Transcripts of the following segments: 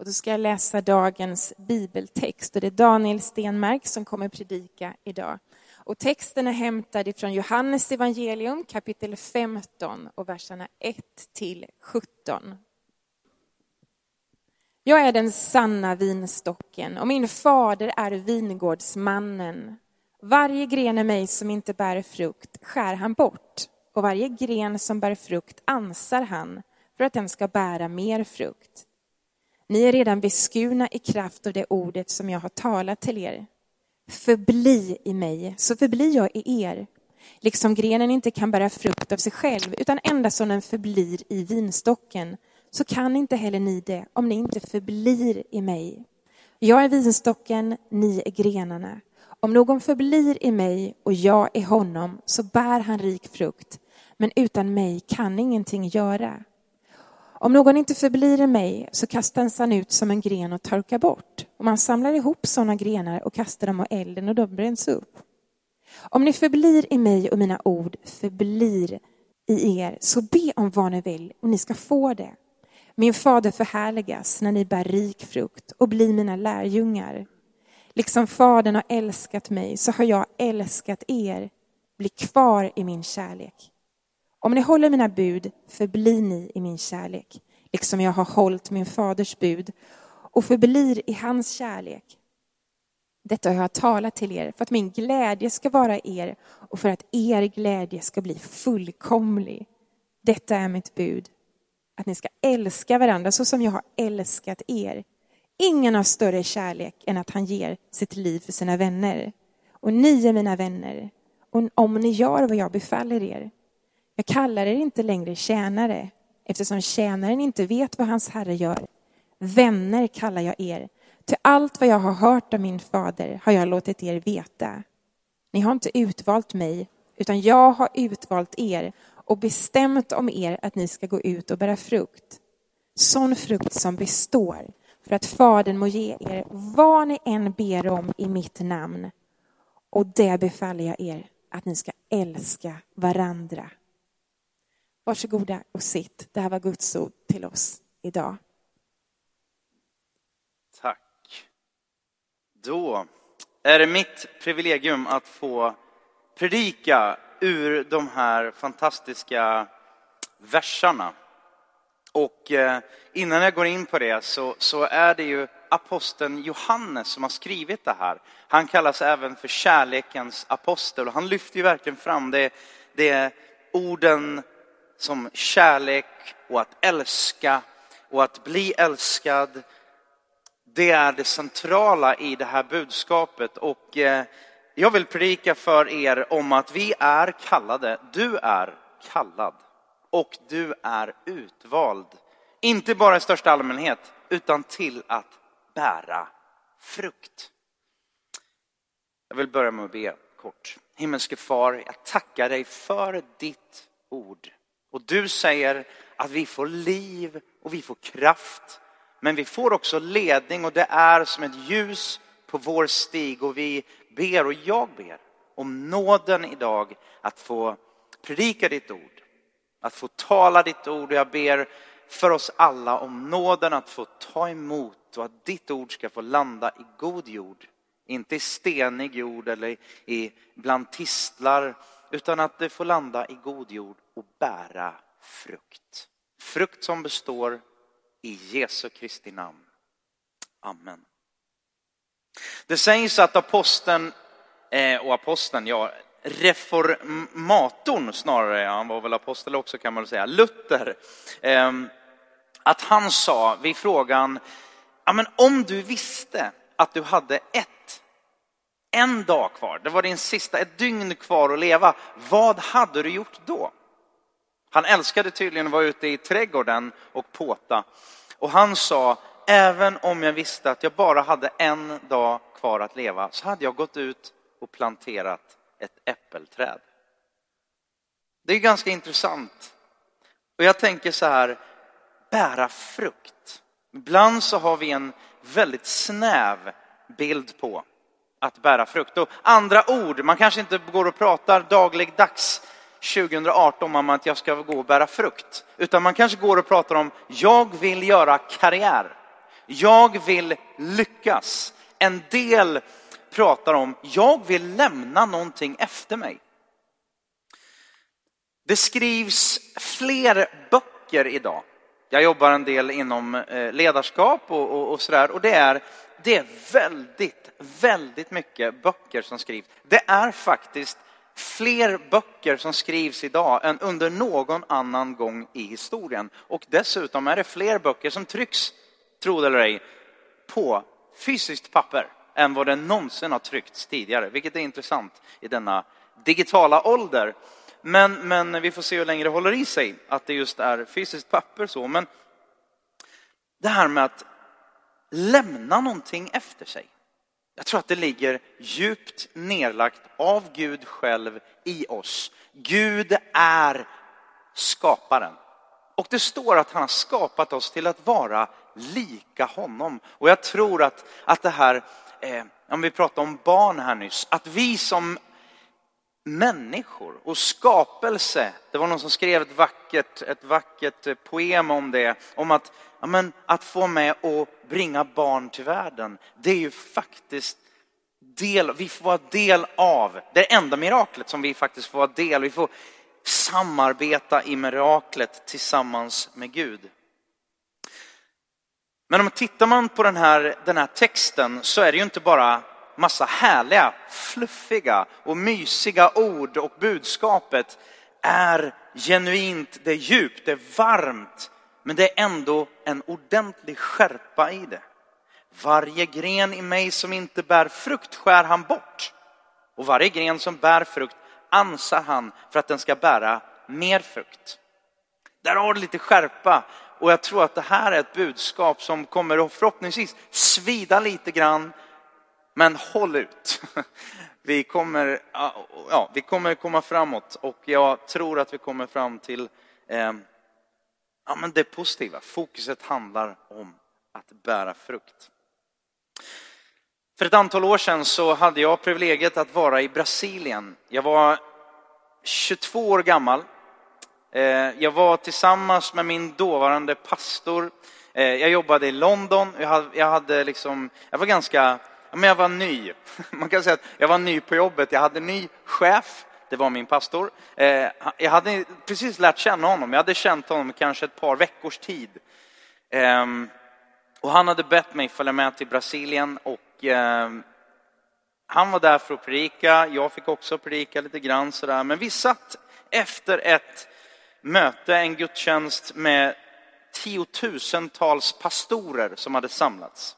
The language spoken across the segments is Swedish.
Och då ska jag läsa dagens bibeltext och det är Daniel Stenmark som kommer predika idag. Och texten är hämtad ifrån Johannes evangelium kapitel 15 och verserna 1 till 17. Jag är den sanna vinstocken och min fader är vingårdsmannen. Varje gren i mig som inte bär frukt skär han bort och varje gren som bär frukt ansar han för att den ska bära mer frukt. Ni är redan beskurna i kraft av det ordet som jag har talat till er. Förbli i mig, så förblir jag i er. Liksom grenen inte kan bära frukt av sig själv, utan endast som den förblir i vinstocken, så kan inte heller ni det om ni inte förblir i mig. Jag är vinstocken, ni är grenarna. Om någon förblir i mig och jag i honom så bär han rik frukt, men utan mig kan ingenting göra. Om någon inte förblir i mig så kastas han ut som en gren och torkar bort. Och man samlar ihop sådana grenar och kastar dem av elden och de bränns upp. Om ni förblir i mig och mina ord förblir i er, så be om vad ni vill och ni ska få det. Min fader förhärligas när ni bär rik frukt och blir mina lärjungar. Liksom Fadern har älskat mig så har jag älskat er. Bli kvar i min kärlek. Om ni håller mina bud förblir ni i min kärlek, liksom jag har hållit min faders bud och förblir i hans kärlek. Detta har jag talat till er för att min glädje ska vara er och för att er glädje ska bli fullkomlig. Detta är mitt bud, att ni ska älska varandra så som jag har älskat er. Ingen har större kärlek än att han ger sitt liv för sina vänner. Och ni är mina vänner, och om ni gör vad jag befaller er. Jag kallar er inte längre tjänare, eftersom tjänaren inte vet vad hans herre gör. Vänner kallar jag er, till allt vad jag har hört av min fader har jag låtit er veta. Ni har inte utvalt mig, utan jag har utvalt er och bestämt om er att ni ska gå ut och bära frukt. Sån frukt som består, för att Fadern må ge er vad ni än ber om i mitt namn. Och det befaller jag er, att ni ska älska varandra. Varsågoda och sitt. Det här var Guds ord till oss idag. Tack. Då är det mitt privilegium att få predika ur de här fantastiska versarna. Och eh, innan jag går in på det så, så är det ju aposteln Johannes som har skrivit det här. Han kallas även för kärlekens apostel och han lyfter ju verkligen fram det, det orden som kärlek och att älska och att bli älskad. Det är det centrala i det här budskapet och eh, jag vill predika för er om att vi är kallade, du är kallad och du är utvald. Inte bara i största allmänhet utan till att bära frukt. Jag vill börja med att be kort. Himmelske far, jag tackar dig för ditt ord. Och du säger att vi får liv och vi får kraft. Men vi får också ledning och det är som ett ljus på vår stig och vi ber och jag ber om nåden idag att få predika ditt ord, att få tala ditt ord och jag ber för oss alla om nåden att få ta emot och att ditt ord ska få landa i god jord. Inte i stenig jord eller i bland tistlar utan att det får landa i god jord och bära frukt. Frukt som består i Jesu Kristi namn. Amen. Det sägs att aposteln, eh, och aposteln, ja, reformatorn snarare, han var väl apostel också kan man väl säga, Luther, ehm, att han sa vid frågan, ja men om du visste att du hade ett, en dag kvar, det var din sista, ett dygn kvar att leva, vad hade du gjort då? Han älskade tydligen att vara ute i trädgården och påta. Och han sa, även om jag visste att jag bara hade en dag kvar att leva så hade jag gått ut och planterat ett äppelträd. Det är ganska intressant. Och jag tänker så här, bära frukt. Ibland så har vi en väldigt snäv bild på att bära frukt. Och andra ord, man kanske inte går och pratar dagligdags 2018 om att jag ska gå och bära frukt. Utan man kanske går och pratar om, jag vill göra karriär. Jag vill lyckas. En del pratar om, jag vill lämna någonting efter mig. Det skrivs fler böcker idag. Jag jobbar en del inom eh, ledarskap och, och, och sådär och det är, det är väldigt, väldigt mycket böcker som skrivs. Det är faktiskt fler böcker som skrivs idag än under någon annan gång i historien. Och dessutom är det fler böcker som trycks, tro det eller ej, på fysiskt papper än vad det någonsin har tryckts tidigare, vilket är intressant i denna digitala ålder. Men, men vi får se hur länge det håller i sig att det just är fysiskt papper så. Men det här med att lämna någonting efter sig. Jag tror att det ligger djupt nedlagt av Gud själv i oss. Gud är skaparen. Och det står att han har skapat oss till att vara lika honom. Och jag tror att, att det här, eh, om vi pratar om barn här nyss, att vi som människor och skapelse. Det var någon som skrev ett vackert, ett vackert eh, poem om det, om att, ja, men, att få med och bringa barn till världen. Det är ju faktiskt del, vi får vara del av, det enda miraklet som vi faktiskt får vara del, vi får samarbeta i miraklet tillsammans med Gud. Men om tittar man på den här, den här texten så är det ju inte bara massa härliga, fluffiga och mysiga ord och budskapet är genuint, det är djupt, det är varmt, men det är ändå en ordentlig skärpa i det. Varje gren i mig som inte bär frukt skär han bort. Och varje gren som bär frukt ansar han för att den ska bära mer frukt. Där har du lite skärpa och jag tror att det här är ett budskap som kommer att förhoppningsvis svida lite grann men håll ut. Vi kommer, ja, vi kommer komma framåt och jag tror att vi kommer fram till eh, ja, men det positiva. Fokuset handlar om att bära frukt. För ett antal år sedan så hade jag privilegiet att vara i Brasilien. Jag var 22 år gammal. Eh, jag var tillsammans med min dåvarande pastor. Eh, jag jobbade i London. Jag hade, jag hade liksom, jag var ganska men jag var ny. Man kan säga att jag var ny på jobbet. Jag hade ny chef. Det var min pastor. Eh, jag hade precis lärt känna honom. Jag hade känt honom kanske ett par veckors tid. Ehm, och han hade bett mig följa med till Brasilien och ehm, han var där för att predika. Jag fick också predika lite grann sådär. Men vi satt efter ett möte, en gudstjänst med tiotusentals pastorer som hade samlats.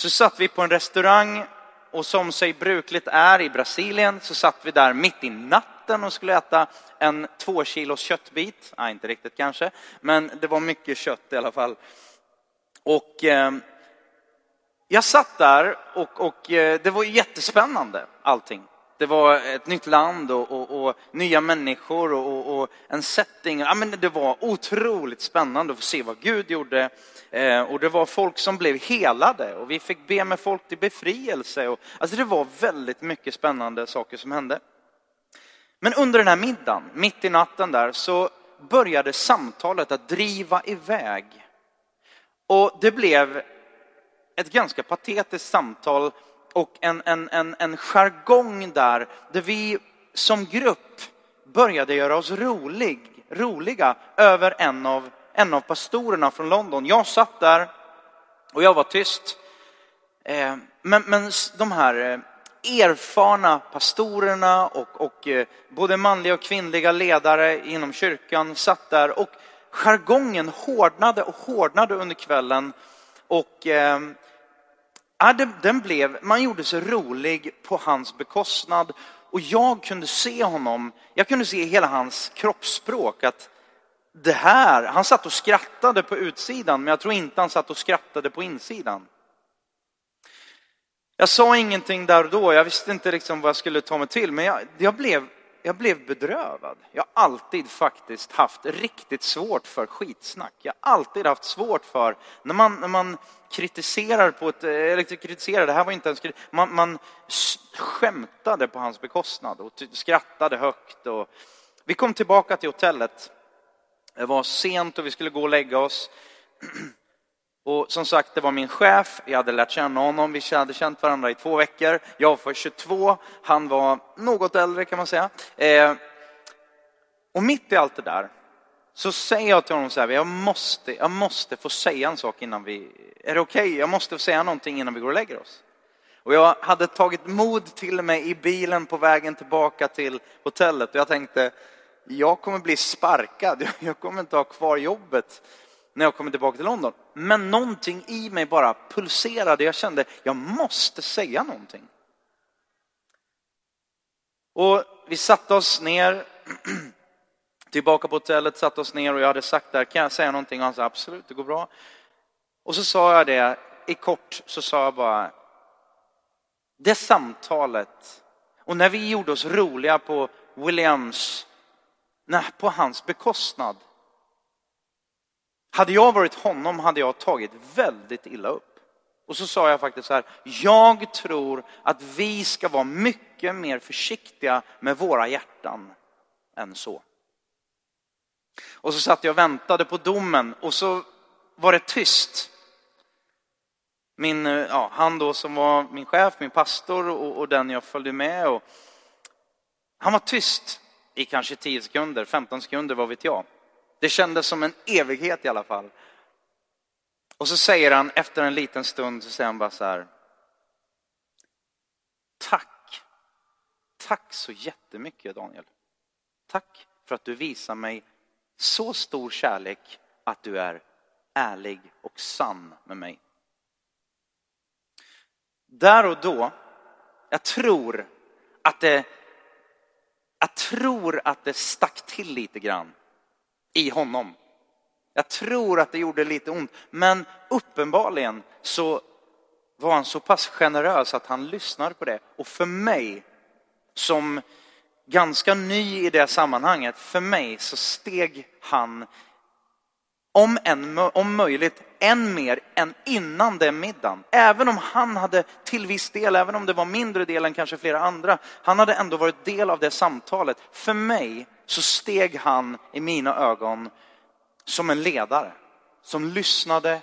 Så satt vi på en restaurang och som sig brukligt är i Brasilien så satt vi där mitt i natten och skulle äta en två kilos köttbit. Nej, inte riktigt kanske, men det var mycket kött i alla fall. Och eh, jag satt där och, och eh, det var jättespännande allting. Det var ett nytt land och, och, och nya människor och, och, en setting. Ja, men det var otroligt spännande att få se vad Gud gjorde. Eh, och det var folk som blev helade och vi fick be med folk till befrielse. Och, alltså det var väldigt mycket spännande saker som hände. Men under den här middagen, mitt i natten där, så började samtalet att driva iväg. Och det blev ett ganska patetiskt samtal och en, en, en, en jargong där, där vi som grupp började göra oss rolig, roliga över en av, en av pastorerna från London. Jag satt där och jag var tyst. Eh, men, men de här eh, erfarna pastorerna och, och eh, både manliga och kvinnliga ledare inom kyrkan satt där och jargongen hårdnade och hårdnade under kvällen. Och Ja, den blev, man gjorde sig rolig på hans bekostnad och jag kunde se honom, jag kunde se hela hans kroppsspråk att det här, han satt och skrattade på utsidan men jag tror inte han satt och skrattade på insidan. Jag sa ingenting där och då, jag visste inte liksom vad jag skulle ta mig till men jag, jag blev jag blev bedrövad. Jag har alltid faktiskt haft riktigt svårt för skitsnack. Jag har alltid haft svårt för, när man, när man kritiserar på ett, eh, eller kritiserar, det här var inte ens man, man skämtade på hans bekostnad och skrattade högt. Och, vi kom tillbaka till hotellet. Det var sent och vi skulle gå och lägga oss. Och som sagt, det var min chef, jag hade lärt känna honom, vi hade känt varandra i två veckor. Jag var 22, han var något äldre kan man säga. Eh, och mitt i allt det där så säger jag till honom så här, jag måste, jag måste få säga en sak innan vi, är det okej? Okay? Jag måste få säga någonting innan vi går och lägger oss. Och jag hade tagit mod till mig i bilen på vägen tillbaka till hotellet och jag tänkte, jag kommer bli sparkad, jag kommer inte ha kvar jobbet när jag kommer tillbaka till London. Men någonting i mig bara pulserade, jag kände, jag måste säga någonting. Och vi satte oss ner, tillbaka på hotellet, satte oss ner och jag hade sagt där, kan jag säga någonting? Och han sa absolut, det går bra. Och så sa jag det, i kort så sa jag bara, det samtalet och när vi gjorde oss roliga på Williams, nej, på hans bekostnad. Hade jag varit honom hade jag tagit väldigt illa upp. Och så sa jag faktiskt så här, jag tror att vi ska vara mycket mer försiktiga med våra hjärtan än så. Och så satt jag och väntade på domen och så var det tyst. Min, eh, ja, han då som var min chef, min pastor och, och den jag följde med. Och, han var tyst i kanske 10 sekunder, 15 sekunder, vad vet jag. Det kändes som en evighet i alla fall. Och så säger han efter en liten stund, så säger han bara så här. Tack. Tack så jättemycket Daniel. Tack för att du visar mig så stor kärlek att du är ärlig och sann med mig. Där och då, jag tror att det, jag tror att det stack till lite grann i honom. Jag tror att det gjorde lite ont, men uppenbarligen så var han så pass generös att han lyssnade på det. Och för mig, som ganska ny i det sammanhanget, för mig så steg han om, en, om möjligt än mer än innan den middagen. Även om han hade till viss del, även om det var mindre del än kanske flera andra, han hade ändå varit del av det samtalet. För mig så steg han i mina ögon som en ledare, som lyssnade.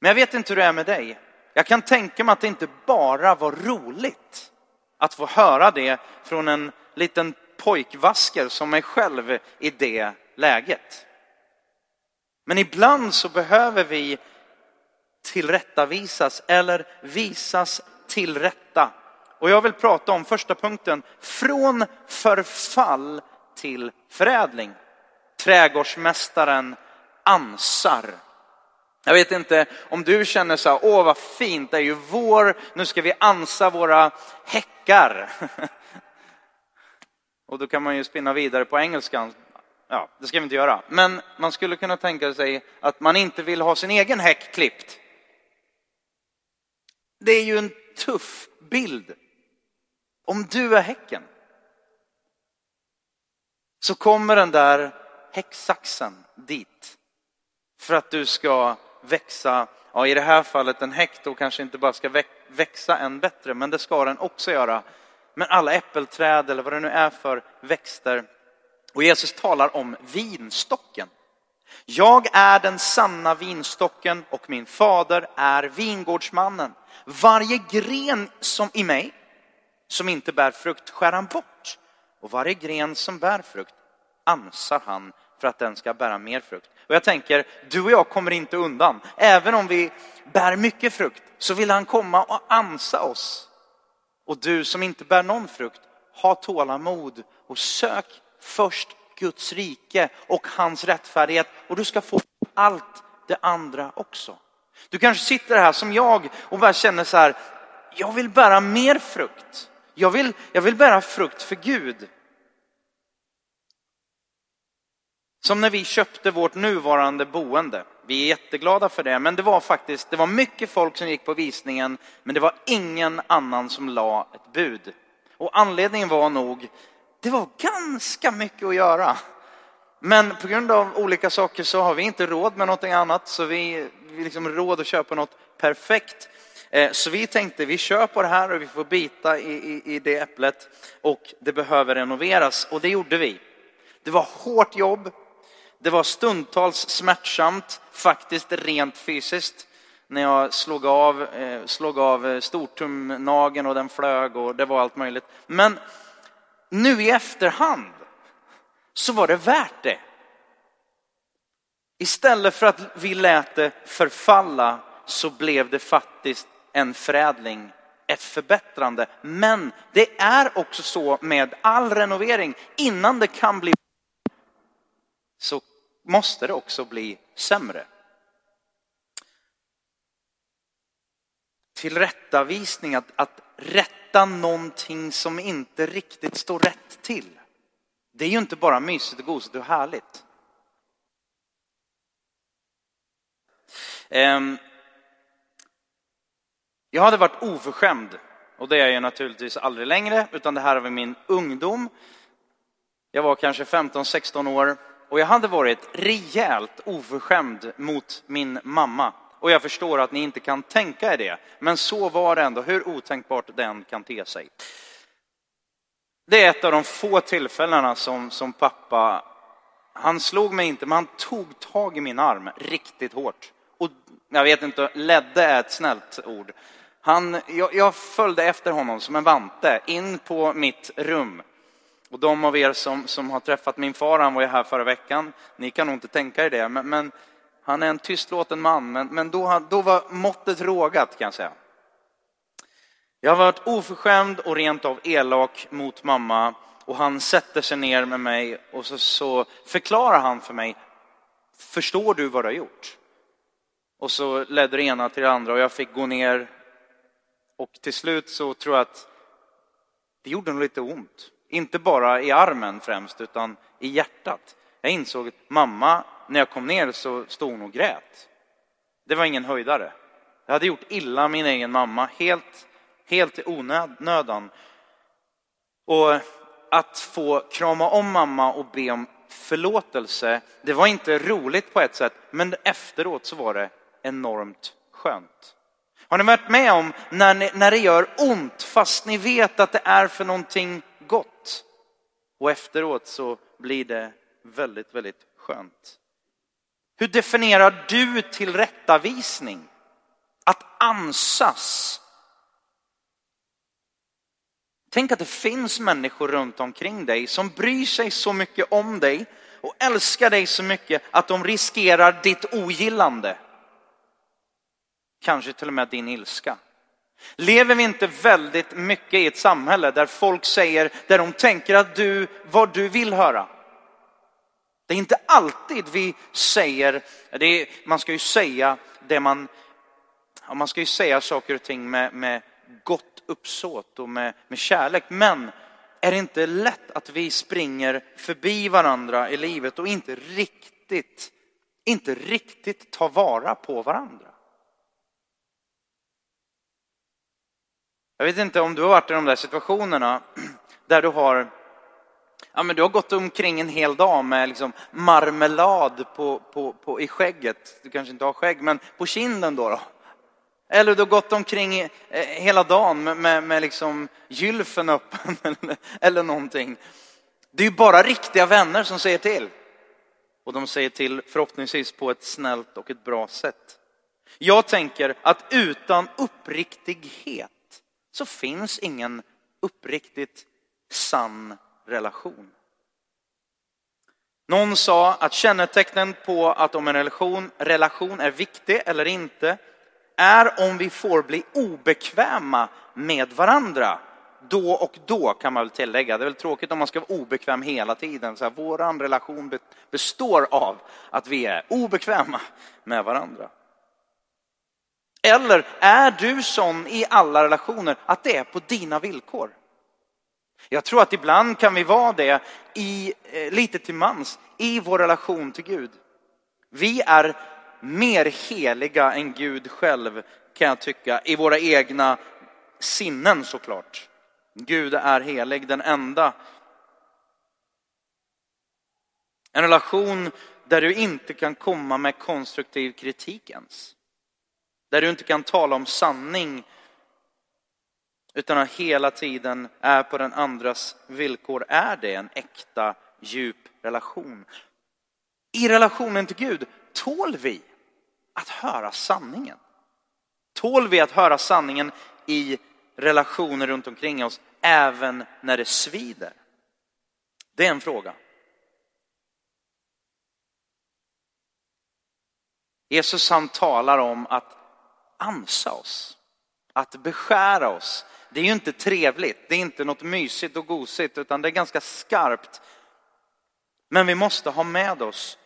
Men jag vet inte hur det är med dig. Jag kan tänka mig att det inte bara var roligt att få höra det från en liten pojkvasker som mig själv i det läget. Men ibland så behöver vi tillrättavisas eller visas tillrätta. Och jag vill prata om första punkten, från förfall till förädling. Trädgårdsmästaren ansar. Jag vet inte om du känner så här, åh vad fint, det är ju vår, nu ska vi ansa våra häckar. Och då kan man ju spinna vidare på engelskan, Ja, det ska vi inte göra. Men man skulle kunna tänka sig att man inte vill ha sin egen häck klippt. Det är ju en tuff bild. Om du är häcken så kommer den där häcksaxen dit för att du ska växa, ja i det här fallet en häck då kanske inte bara ska växa än bättre, men det ska den också göra. Men alla äppelträd eller vad det nu är för växter och Jesus talar om vinstocken. Jag är den sanna vinstocken och min fader är vingårdsmannen. Varje gren som i mig som inte bär frukt skär han bort och varje gren som bär frukt ansar han för att den ska bära mer frukt. Och jag tänker, du och jag kommer inte undan. Även om vi bär mycket frukt så vill han komma och ansa oss. Och du som inte bär någon frukt, ha tålamod och sök först Guds rike och hans rättfärdighet och du ska få allt det andra också. Du kanske sitter här som jag och bara känner så här, jag vill bära mer frukt. Jag vill, jag vill bära frukt för Gud. Som när vi köpte vårt nuvarande boende. Vi är jätteglada för det, men det var faktiskt, det var mycket folk som gick på visningen, men det var ingen annan som la ett bud. Och anledningen var nog det var ganska mycket att göra. Men på grund av olika saker så har vi inte råd med någonting annat, så vi, vi liksom råd att köpa något perfekt. Eh, så vi tänkte vi kör på det här och vi får bita i, i, i det äpplet och det behöver renoveras och det gjorde vi. Det var hårt jobb, det var stundtals smärtsamt, faktiskt rent fysiskt. När jag slog av, eh, slog av eh, stortumnagen stortumnageln och den flög och det var allt möjligt. Men nu i efterhand så var det värt det. Istället för att vi lät det förfalla så blev det faktiskt en förädling, ett förbättrande. Men det är också så med all renovering, innan det kan bli så måste det också bli sämre. Tillrättavisning, att, att rätta någonting som inte riktigt står rätt till. Det är ju inte bara mysigt och gosigt och härligt. Ehm, jag hade varit oförskämd, och det är jag naturligtvis aldrig längre, utan det här var min ungdom. Jag var kanske 15-16 år och jag hade varit rejält oförskämd mot min mamma. Och jag förstår att ni inte kan tänka er det, men så var det ändå, hur otänkbart den kan te sig. Det är ett av de få tillfällena som, som pappa, han slog mig inte, men han tog tag i min arm riktigt hårt. Och jag vet inte, ledde är ett snällt ord. Han, jag, jag följde efter honom som en vante in på mitt rum. Och de av er som, som har träffat min far, han var ju här förra veckan, ni kan nog inte tänka er det, men, men han är en tystlåten man, men, men då, då var måttet rågat kan jag säga. Jag har varit oförskämd och rent av elak mot mamma och han sätter sig ner med mig och så, så förklarar han för mig, förstår du vad du har gjort? Och så ledde det ena till det andra och jag fick gå ner och till slut så tror jag att det gjorde nog lite ont. Inte bara i armen främst, utan i hjärtat. Jag insåg att mamma, när jag kom ner så stod hon och grät. Det var ingen höjdare. Jag hade gjort illa min egen mamma, helt, helt i onödan. Och att få krama om mamma och be om förlåtelse, det var inte roligt på ett sätt, men efteråt så var det enormt skönt. Har ni varit med om när, ni, när det gör ont fast ni vet att det är för någonting? Och efteråt så blir det väldigt, väldigt skönt. Hur definierar du tillrättavisning? Att ansas. Tänk att det finns människor runt omkring dig som bryr sig så mycket om dig och älskar dig så mycket att de riskerar ditt ogillande. Kanske till och med din ilska. Lever vi inte väldigt mycket i ett samhälle där folk säger, där de tänker att du, vad du vill höra? Det är inte alltid vi säger, är, man ska ju säga det man, man ska ju säga saker och ting med, med gott uppsåt och med, med kärlek. Men är det inte lätt att vi springer förbi varandra i livet och inte riktigt, inte riktigt tar vara på varandra? Jag vet inte om du har varit i de där situationerna där du har, ja, men du har gått omkring en hel dag med liksom marmelad på, på, på, i skägget. Du kanske inte har skägg, men på kinden då. då. Eller du har gått omkring eh, hela dagen med, med, med liksom gylfen öppen eller, eller någonting. Det är ju bara riktiga vänner som säger till. Och de säger till förhoppningsvis på ett snällt och ett bra sätt. Jag tänker att utan uppriktighet så finns ingen uppriktigt sann relation. Någon sa att kännetecknen på att om en relation, relation är viktig eller inte är om vi får bli obekväma med varandra. Då och då kan man väl tillägga. Det är väl tråkigt om man ska vara obekväm hela tiden. Så här, våran relation består av att vi är obekväma med varandra. Eller är du sån i alla relationer att det är på dina villkor? Jag tror att ibland kan vi vara det i, eh, lite till mans i vår relation till Gud. Vi är mer heliga än Gud själv kan jag tycka, i våra egna sinnen såklart. Gud är helig, den enda. En relation där du inte kan komma med konstruktiv kritik ens. Där du inte kan tala om sanning utan att hela tiden är på den andras villkor. Är det en äkta, djup relation? I relationen till Gud tål vi att höra sanningen? Tål vi att höra sanningen i relationer runt omkring oss även när det svider? Det är en fråga. Jesus han talar om att ansa oss, att beskära oss. Det är ju inte trevligt, det är inte något mysigt och gosigt utan det är ganska skarpt. Men vi måste ha med oss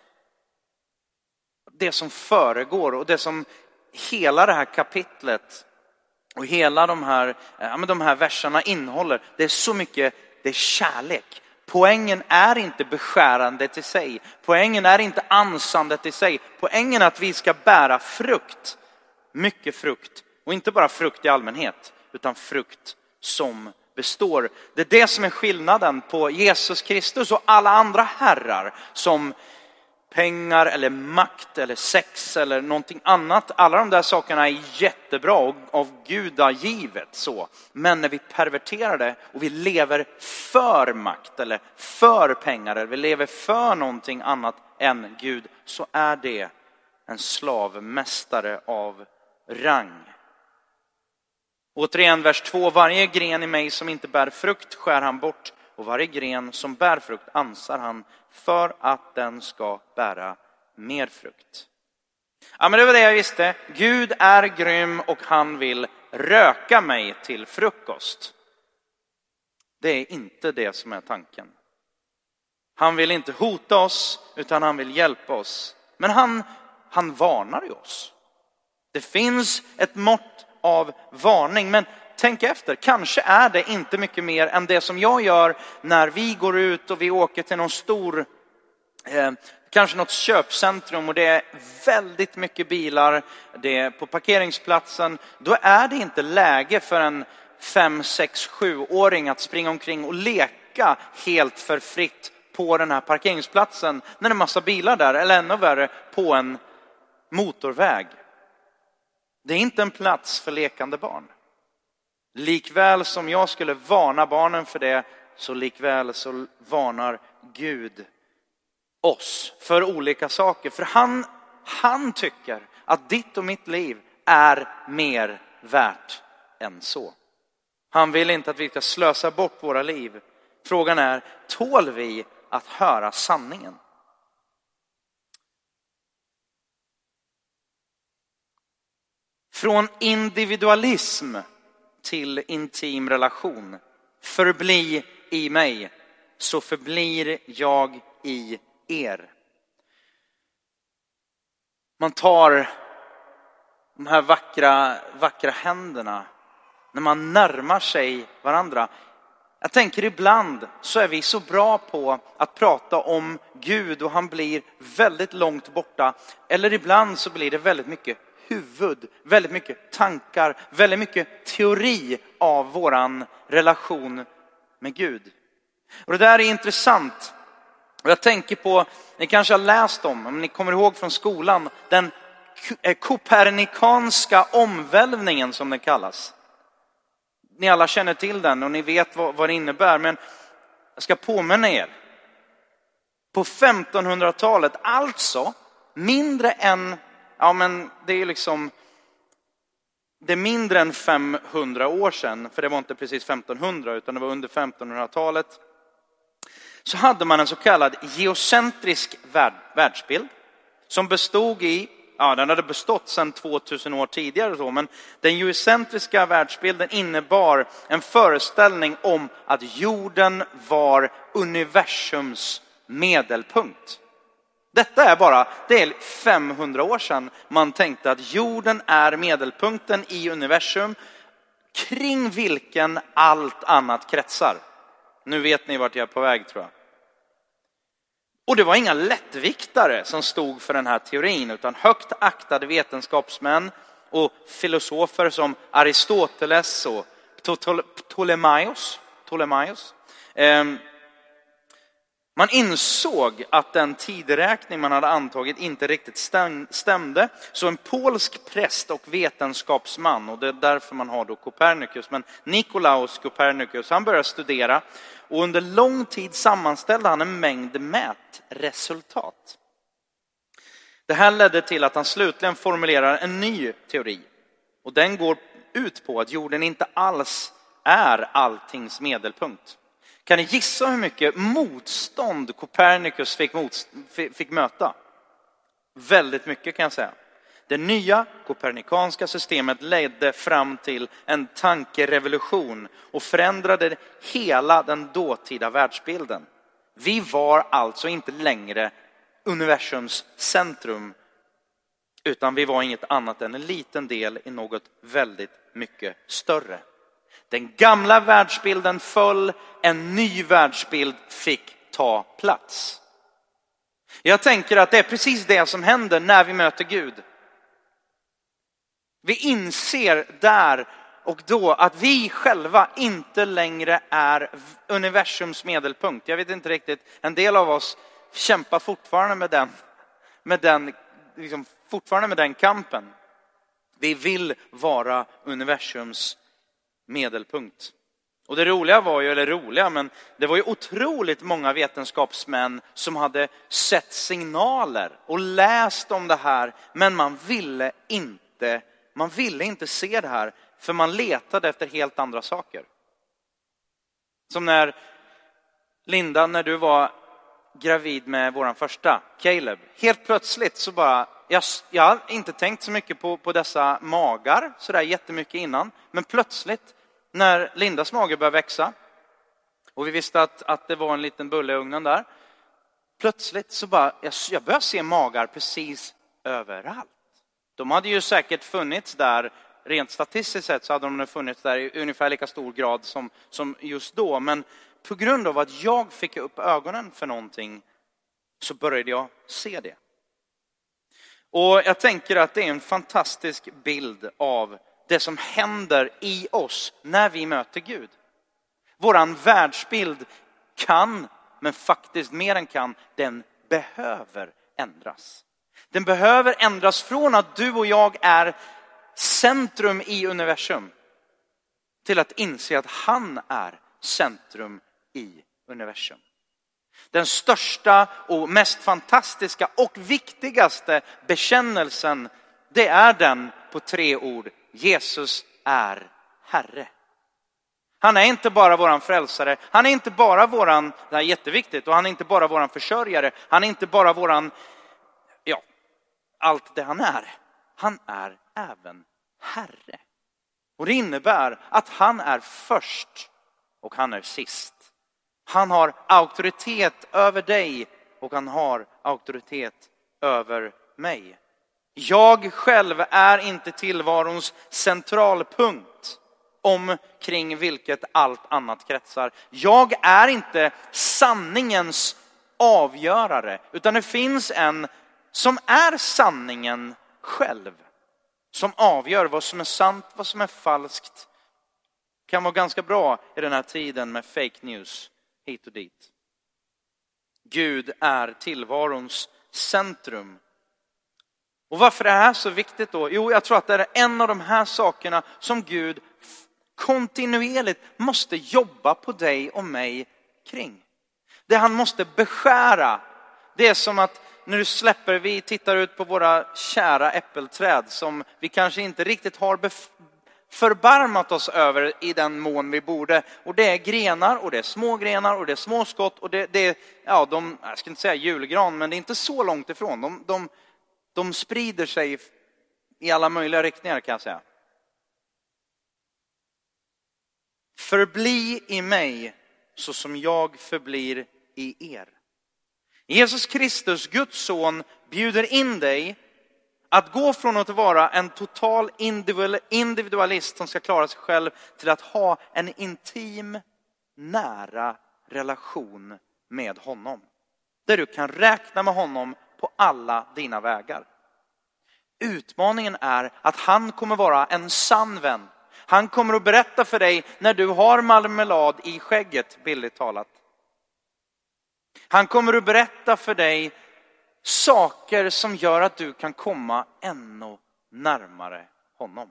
det som föregår och det som hela det här kapitlet och hela de här, eh, ja, men de här verserna innehåller. Det är så mycket, det är kärlek. Poängen är inte beskärandet i sig. Poängen är inte ansandet i sig. Poängen är att vi ska bära frukt. Mycket frukt. Och inte bara frukt i allmänhet, utan frukt som består. Det är det som är skillnaden på Jesus Kristus och alla andra herrar som pengar eller makt eller sex eller någonting annat. Alla de där sakerna är jättebra och av gudagivet så. Men när vi perverterar det och vi lever för makt eller för pengar eller vi lever för någonting annat än Gud så är det en slavmästare av rang. Återigen vers 2. Varje gren i mig som inte bär frukt skär han bort och varje gren som bär frukt ansar han för att den ska bära mer frukt. Ja, men det var det jag visste. Gud är grym och han vill röka mig till frukost. Det är inte det som är tanken. Han vill inte hota oss, utan han vill hjälpa oss. Men han, han varnar ju oss. Det finns ett mått av varning, men tänk efter, kanske är det inte mycket mer än det som jag gör när vi går ut och vi åker till någon stor, eh, kanske något köpcentrum och det är väldigt mycket bilar, det är på parkeringsplatsen. Då är det inte läge för en fem, sex, sjuåring att springa omkring och leka helt för fritt på den här parkeringsplatsen när det är massa bilar där, eller ännu värre på en motorväg. Det är inte en plats för lekande barn. Likväl som jag skulle varna barnen för det, så likväl så varnar Gud oss för olika saker. För han, han tycker att ditt och mitt liv är mer värt än så. Han vill inte att vi ska slösa bort våra liv. Frågan är, tål vi att höra sanningen? Från individualism till intim relation. Förbli i mig, så förblir jag i er. Man tar de här vackra, vackra händerna när man närmar sig varandra. Jag tänker ibland så är vi så bra på att prata om Gud och han blir väldigt långt borta. Eller ibland så blir det väldigt mycket huvud, väldigt mycket tankar, väldigt mycket teori av våran relation med Gud. Och det där är intressant. Och jag tänker på, ni kanske har läst om, om ni kommer ihåg från skolan, den eh, kopernikanska omvälvningen som den kallas. Ni alla känner till den och ni vet vad, vad det innebär, men jag ska påminna er. På 1500-talet, alltså mindre än ja men det är liksom, det är mindre än 500 år sedan, för det var inte precis 1500 utan det var under 1500-talet, så hade man en så kallad geocentrisk värld, världsbild som bestod i, ja den hade bestått sedan 2000 år tidigare så, men den geocentriska världsbilden innebar en föreställning om att jorden var universums medelpunkt. Detta är bara, det är 500 år sedan man tänkte att jorden är medelpunkten i universum kring vilken allt annat kretsar. Nu vet ni vart jag är på väg tror jag. Och det var inga lättviktare som stod för den här teorin utan högt aktade vetenskapsmän och filosofer som Aristoteles och Ptolemaios. Ptolemaios. Ehm, man insåg att den tideräkning man hade antagit inte riktigt stämde. Så en polsk präst och vetenskapsman, och det är därför man har då Copernicus, men Nikolaus Copernicus, han började studera och under lång tid sammanställde han en mängd mätresultat. Det här ledde till att han slutligen formulerar en ny teori. Och den går ut på att jorden inte alls är alltings medelpunkt. Kan ni gissa hur mycket motstånd Copernicus fick, motst fick möta? Väldigt mycket kan jag säga. Det nya kopernikanska systemet ledde fram till en tankerevolution och förändrade hela den dåtida världsbilden. Vi var alltså inte längre universums centrum, utan vi var inget annat än en liten del i något väldigt mycket större. Den gamla världsbilden föll, en ny världsbild fick ta plats. Jag tänker att det är precis det som händer när vi möter Gud. Vi inser där och då att vi själva inte längre är universums medelpunkt. Jag vet inte riktigt, en del av oss kämpar fortfarande med den, med den, liksom, fortfarande med den kampen. Vi vill vara universums medelpunkt. Och det roliga var ju, eller roliga, men det var ju otroligt många vetenskapsmän som hade sett signaler och läst om det här, men man ville inte, man ville inte se det här, för man letade efter helt andra saker. Som när Linda, när du var gravid med vår första, Caleb. Helt plötsligt så bara, jag, jag har inte tänkt så mycket på, på dessa magar sådär jättemycket innan, men plötsligt när Lindas mage började växa och vi visste att, att det var en liten bulle i ugnen där. Plötsligt så bara, jag, jag började se magar precis överallt. De hade ju säkert funnits där, rent statistiskt sett så hade de funnits där i ungefär lika stor grad som, som just då. Men på grund av att jag fick upp ögonen för någonting så började jag se det. Och jag tänker att det är en fantastisk bild av det som händer i oss när vi möter Gud. Våran världsbild kan, men faktiskt mer än kan, den behöver ändras. Den behöver ändras från att du och jag är centrum i universum till att inse att han är centrum i universum. Den största och mest fantastiska och viktigaste bekännelsen, det är den på tre ord. Jesus är Herre. Han är inte bara våran frälsare, han är inte bara våran, det här är jätteviktigt, och han är inte bara våran försörjare, han är inte bara våran, ja, allt det han är. Han är även Herre. Och det innebär att han är först och han är sist. Han har auktoritet över dig och han har auktoritet över mig. Jag själv är inte tillvarons centralpunkt omkring vilket allt annat kretsar. Jag är inte sanningens avgörare, utan det finns en som är sanningen själv. Som avgör vad som är sant, vad som är falskt. Det kan vara ganska bra i den här tiden med fake news hit och dit. Gud är tillvarons centrum. Och varför är det här så viktigt då? Jo, jag tror att det är en av de här sakerna som Gud kontinuerligt måste jobba på dig och mig kring. Det han måste beskära. Det är som att när du släpper, vi tittar ut på våra kära äppelträd som vi kanske inte riktigt har förbarmat oss över i den mån vi borde. Och det är grenar och det är små grenar och det är små skott och det, det ja, de, jag ska inte säga julgran, men det är inte så långt ifrån. De, de, de sprider sig i alla möjliga riktningar kan jag säga. Förbli i mig så som jag förblir i er. Jesus Kristus, Guds son, bjuder in dig att gå från att vara en total individualist som ska klara sig själv till att ha en intim, nära relation med honom. Där du kan räkna med honom på alla dina vägar. Utmaningen är att han kommer vara en sann vän. Han kommer att berätta för dig när du har marmelad i skägget, billigt talat. Han kommer att berätta för dig saker som gör att du kan komma ännu närmare honom.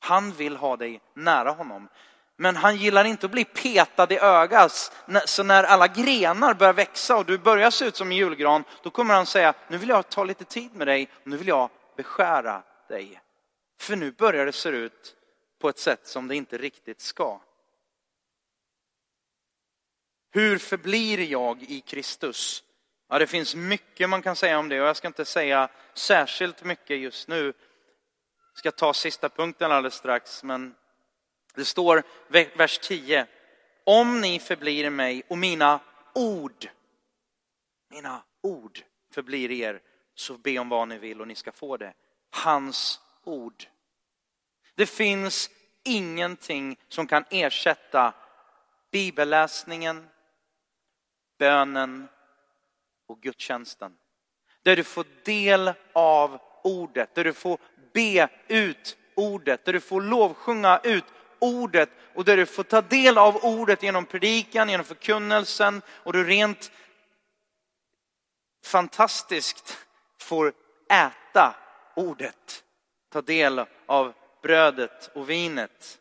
Han vill ha dig nära honom. Men han gillar inte att bli petad i ögat. Så när alla grenar börjar växa och du börjar se ut som en julgran, då kommer han säga, nu vill jag ta lite tid med dig, nu vill jag beskära dig. För nu börjar det se ut på ett sätt som det inte riktigt ska. Hur förblir jag i Kristus? Ja, det finns mycket man kan säga om det och jag ska inte säga särskilt mycket just nu. Jag ska ta sista punkten alldeles strax, men det står vers 10. Om ni förblir i mig och mina ord, mina ord förblir er, så be om vad ni vill och ni ska få det. Hans ord. Det finns ingenting som kan ersätta bibelläsningen, bönen och gudstjänsten. Där du får del av ordet, där du får be ut ordet, där du får lovsjunga ut ordet och där du får ta del av ordet genom predikan, genom förkunnelsen och du rent fantastiskt får äta ordet, ta del av brödet och vinet.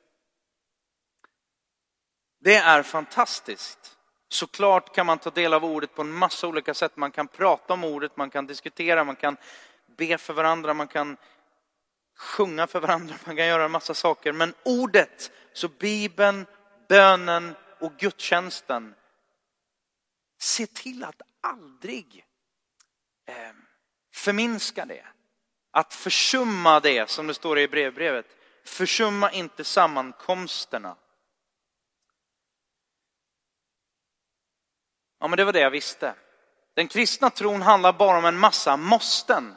Det är fantastiskt. Såklart kan man ta del av ordet på en massa olika sätt. Man kan prata om ordet, man kan diskutera, man kan be för varandra, man kan sjunga för varandra, man kan göra en massa saker. Men ordet, så Bibeln, bönen och gudstjänsten, se till att aldrig eh, förminska det. Att försumma det, som det står i brevbrevet. Försumma inte sammankomsterna. Ja, men det var det jag visste. Den kristna tron handlar bara om en massa måsten.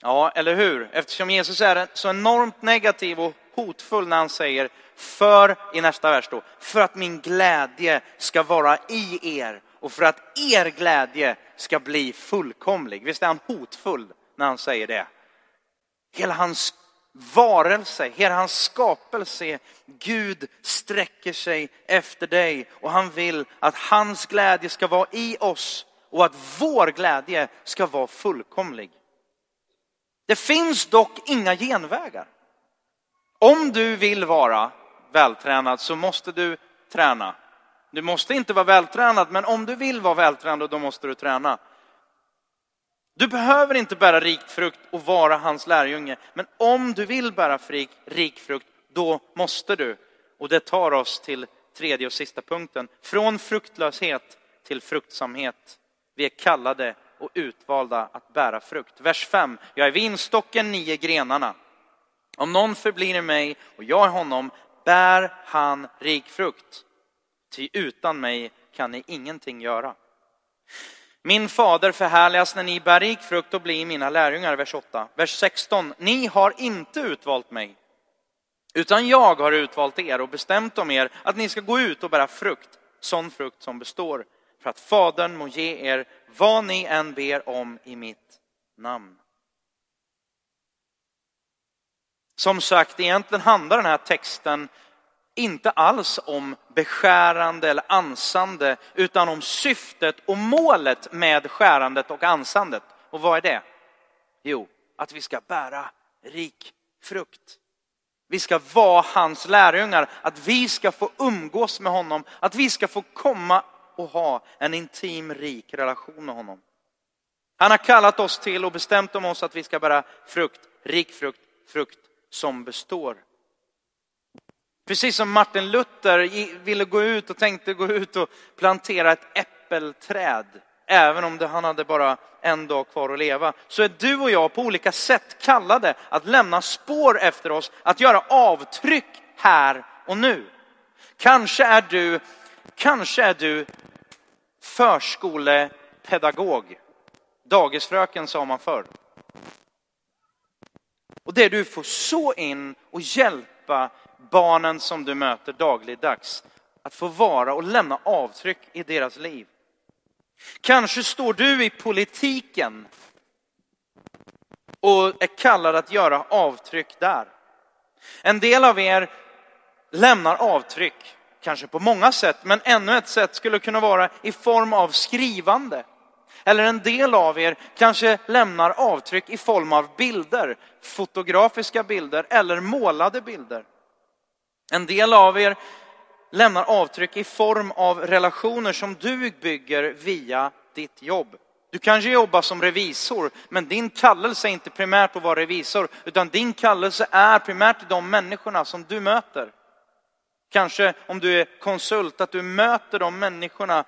Ja, eller hur? Eftersom Jesus är så enormt negativ och hotfull när han säger för, i nästa vers då, för att min glädje ska vara i er och för att er glädje ska bli fullkomlig. Visst är han hotfull när han säger det? Hela hans varelse, hela hans skapelse, Gud sträcker sig efter dig och han vill att hans glädje ska vara i oss och att vår glädje ska vara fullkomlig. Det finns dock inga genvägar. Om du vill vara vältränad så måste du träna. Du måste inte vara vältränad, men om du vill vara vältränad då måste du träna. Du behöver inte bära rik frukt och vara hans lärjunge, men om du vill bära rik, rik frukt, då måste du. Och det tar oss till tredje och sista punkten. Från fruktlöshet till fruktsamhet. Vi är kallade och utvalda att bära frukt. Vers 5. Jag är vinstocken, ni är grenarna. Om någon förblir i mig och jag i honom bär han rik frukt. Ty utan mig kan ni ingenting göra. Min fader förhärligas när ni bär rik frukt och blir mina lärjungar. Vers 8. Vers 16. Ni har inte utvalt mig, utan jag har utvalt er och bestämt om er att ni ska gå ut och bära frukt, sån frukt som består, för att Fadern må ge er vad ni än ber om i mitt namn. Som sagt, egentligen handlar den här texten inte alls om beskärande eller ansande, utan om syftet och målet med skärandet och ansandet. Och vad är det? Jo, att vi ska bära rik frukt. Vi ska vara hans lärjungar, att vi ska få umgås med honom, att vi ska få komma och ha en intim, rik relation med honom. Han har kallat oss till och bestämt om oss att vi ska bära frukt, rik frukt, frukt som består. Precis som Martin Luther ville gå ut och tänkte gå ut och plantera ett äppelträd, även om han hade bara en dag kvar att leva, så är du och jag på olika sätt kallade att lämna spår efter oss, att göra avtryck här och nu. Kanske är du, kanske är du förskolepedagog. Dagisfröken sa man förr. Och det du får så in och hjälpa barnen som du möter dagligdags att få vara och lämna avtryck i deras liv. Kanske står du i politiken och är kallad att göra avtryck där. En del av er lämnar avtryck, kanske på många sätt, men ännu ett sätt skulle kunna vara i form av skrivande. Eller en del av er kanske lämnar avtryck i form av bilder, fotografiska bilder eller målade bilder. En del av er lämnar avtryck i form av relationer som du bygger via ditt jobb. Du kanske jobbar som revisor, men din kallelse är inte primärt att vara revisor, utan din kallelse är primärt till de människorna som du möter. Kanske om du är konsult, att du möter de människorna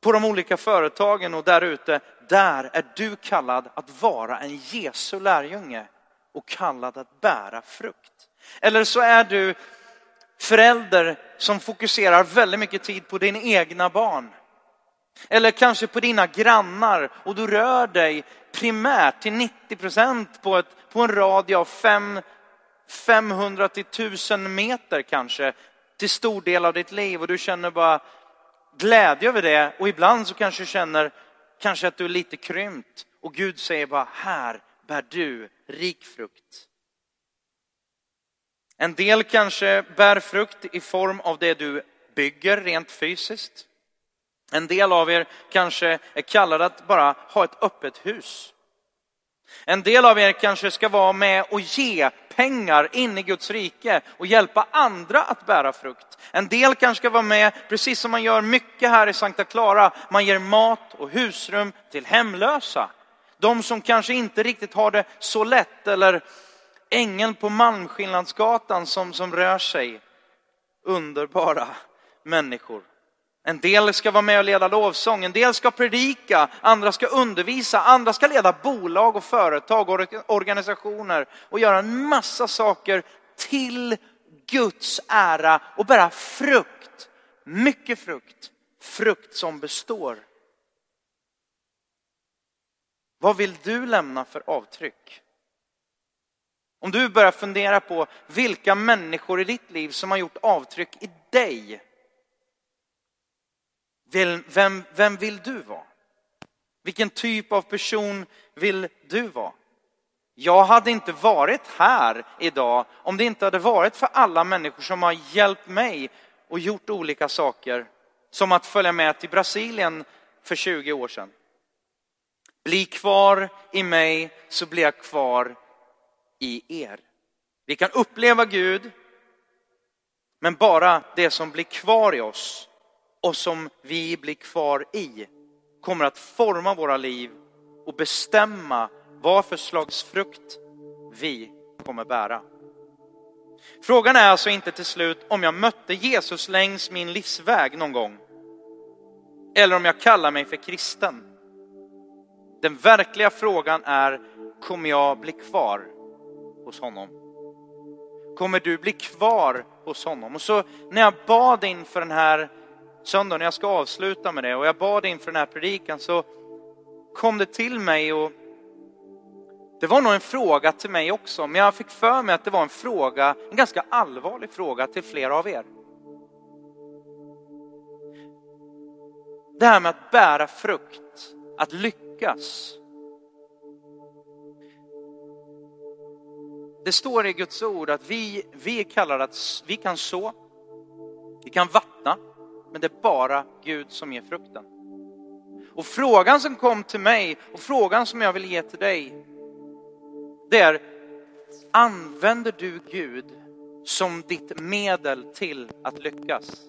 på de olika företagen och där ute. Där är du kallad att vara en Jesu lärjunge och kallad att bära frukt. Eller så är du förälder som fokuserar väldigt mycket tid på dina egna barn. Eller kanske på dina grannar och du rör dig primärt till 90 procent på, på en radie av 500 till 1000 meter kanske till stor del av ditt liv och du känner bara glädje över det och ibland så kanske du känner kanske att du är lite krympt och Gud säger bara här bär du rik frukt. En del kanske bär frukt i form av det du bygger rent fysiskt. En del av er kanske är kallade att bara ha ett öppet hus. En del av er kanske ska vara med och ge pengar in i Guds rike och hjälpa andra att bära frukt. En del kanske ska vara med, precis som man gör mycket här i Sankta Clara, man ger mat och husrum till hemlösa. De som kanske inte riktigt har det så lätt eller ängeln på Malmskillnadsgatan som, som rör sig. Underbara människor. En del ska vara med och leda lovsång, en del ska predika, andra ska undervisa, andra ska leda bolag och företag och organisationer och göra en massa saker till Guds ära och bära frukt. Mycket frukt. Frukt som består. Vad vill du lämna för avtryck? Om du börjar fundera på vilka människor i ditt liv som har gjort avtryck i dig. Vem, vem vill du vara? Vilken typ av person vill du vara? Jag hade inte varit här idag om det inte hade varit för alla människor som har hjälpt mig och gjort olika saker. Som att följa med till Brasilien för 20 år sedan. Bli kvar i mig så blir jag kvar i er. Vi kan uppleva Gud, men bara det som blir kvar i oss och som vi blir kvar i kommer att forma våra liv och bestämma vad för slags frukt vi kommer bära. Frågan är alltså inte till slut om jag mötte Jesus längs min livsväg någon gång. Eller om jag kallar mig för kristen. Den verkliga frågan är, kommer jag bli kvar hos honom? Kommer du bli kvar hos honom? Och så när jag bad inför den här söndagen, jag ska avsluta med det, och jag bad inför den här predikan så kom det till mig och det var nog en fråga till mig också, men jag fick för mig att det var en fråga, en ganska allvarlig fråga till flera av er. Det här med att bära frukt, att lyckas. Det står i Guds ord att vi, vi kallar att vi kan så, vi kan vattna, men det är bara Gud som ger frukten. Och frågan som kom till mig och frågan som jag vill ge till dig, det är, använder du Gud som ditt medel till att lyckas?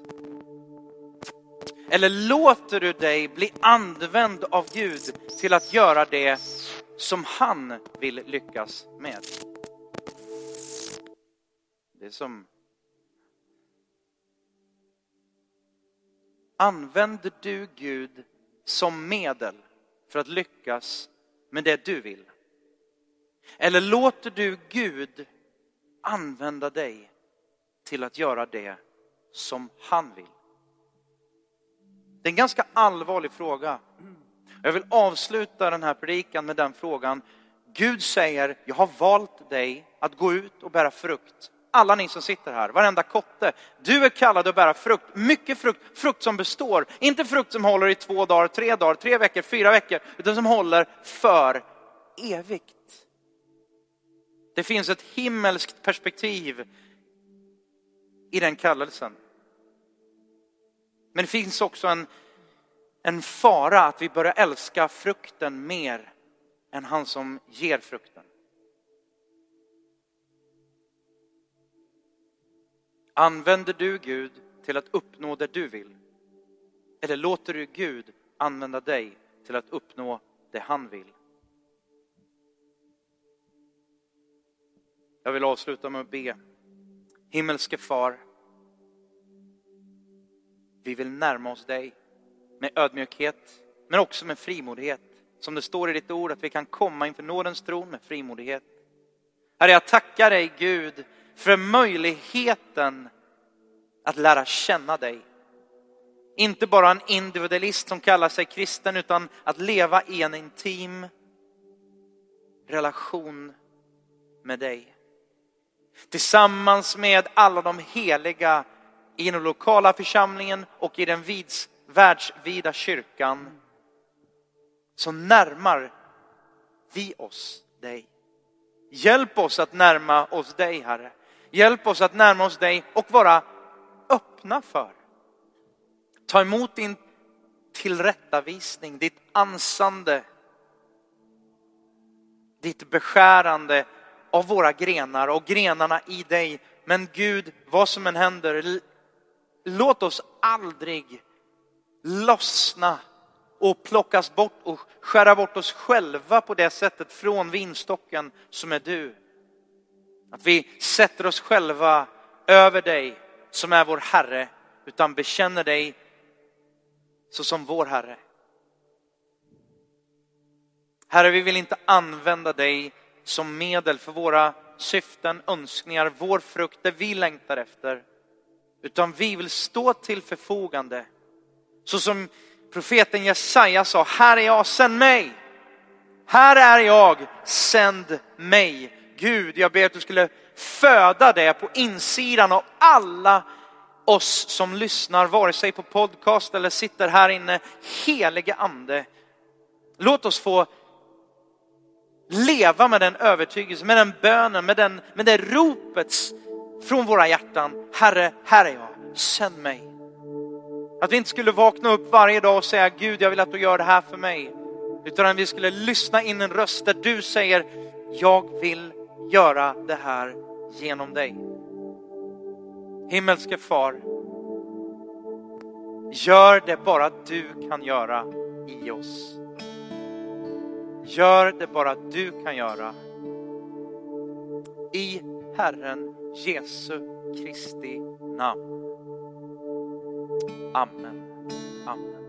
Eller låter du dig bli använd av Gud till att göra det som han vill lyckas med? Det är som... Använder du Gud som medel för att lyckas med det du vill? Eller låter du Gud använda dig till att göra det som han vill? Det är en ganska allvarlig fråga. Jag vill avsluta den här predikan med den frågan. Gud säger, jag har valt dig att gå ut och bära frukt alla ni som sitter här, varenda kotte. Du är kallad att bära frukt, mycket frukt, frukt som består. Inte frukt som håller i två dagar, tre dagar, tre veckor, fyra veckor, utan som håller för evigt. Det finns ett himmelskt perspektiv i den kallelsen. Men det finns också en, en fara att vi börjar älska frukten mer än han som ger frukten. Använder du Gud till att uppnå det du vill? Eller låter du Gud använda dig till att uppnå det han vill? Jag vill avsluta med att be. Himmelske far, vi vill närma oss dig med ödmjukhet, men också med frimodighet. Som det står i ditt ord, att vi kan komma inför nådens tron med frimodighet. Herre, jag tackar dig Gud för möjligheten att lära känna dig. Inte bara en individualist som kallar sig kristen, utan att leva i en intim relation med dig. Tillsammans med alla de heliga i den lokala församlingen och i den vids, världsvida kyrkan så närmar vi oss dig. Hjälp oss att närma oss dig, Herre. Hjälp oss att närma oss dig och vara öppna för. Ta emot din tillrättavisning, ditt ansande, ditt beskärande av våra grenar och grenarna i dig. Men Gud, vad som än händer, låt oss aldrig lossna och plockas bort och skära bort oss själva på det sättet från vinstocken som är du. Att vi sätter oss själva över dig som är vår Herre, utan bekänner dig såsom vår Herre. Herre, vi vill inte använda dig som medel för våra syften, önskningar, vår frukt, det vi längtar efter. Utan vi vill stå till förfogande. Så som profeten Jesaja sa, här är jag, sänd mig. Här är jag, sänd mig. Gud, jag ber att du skulle föda det på insidan av alla oss som lyssnar, vare sig på podcast eller sitter här inne. Helige ande, låt oss få leva med den övertygelsen, med den bönen, med, den, med det ropet från våra hjärtan. Herre, här är jag, sänd mig. Att vi inte skulle vakna upp varje dag och säga Gud, jag vill att du gör det här för mig. Utan att vi skulle lyssna in en röst där du säger, jag vill göra det här genom dig. Himmelske far, gör det bara du kan göra i oss. Gör det bara du kan göra. I Herren Jesu Kristi namn. Amen. Amen.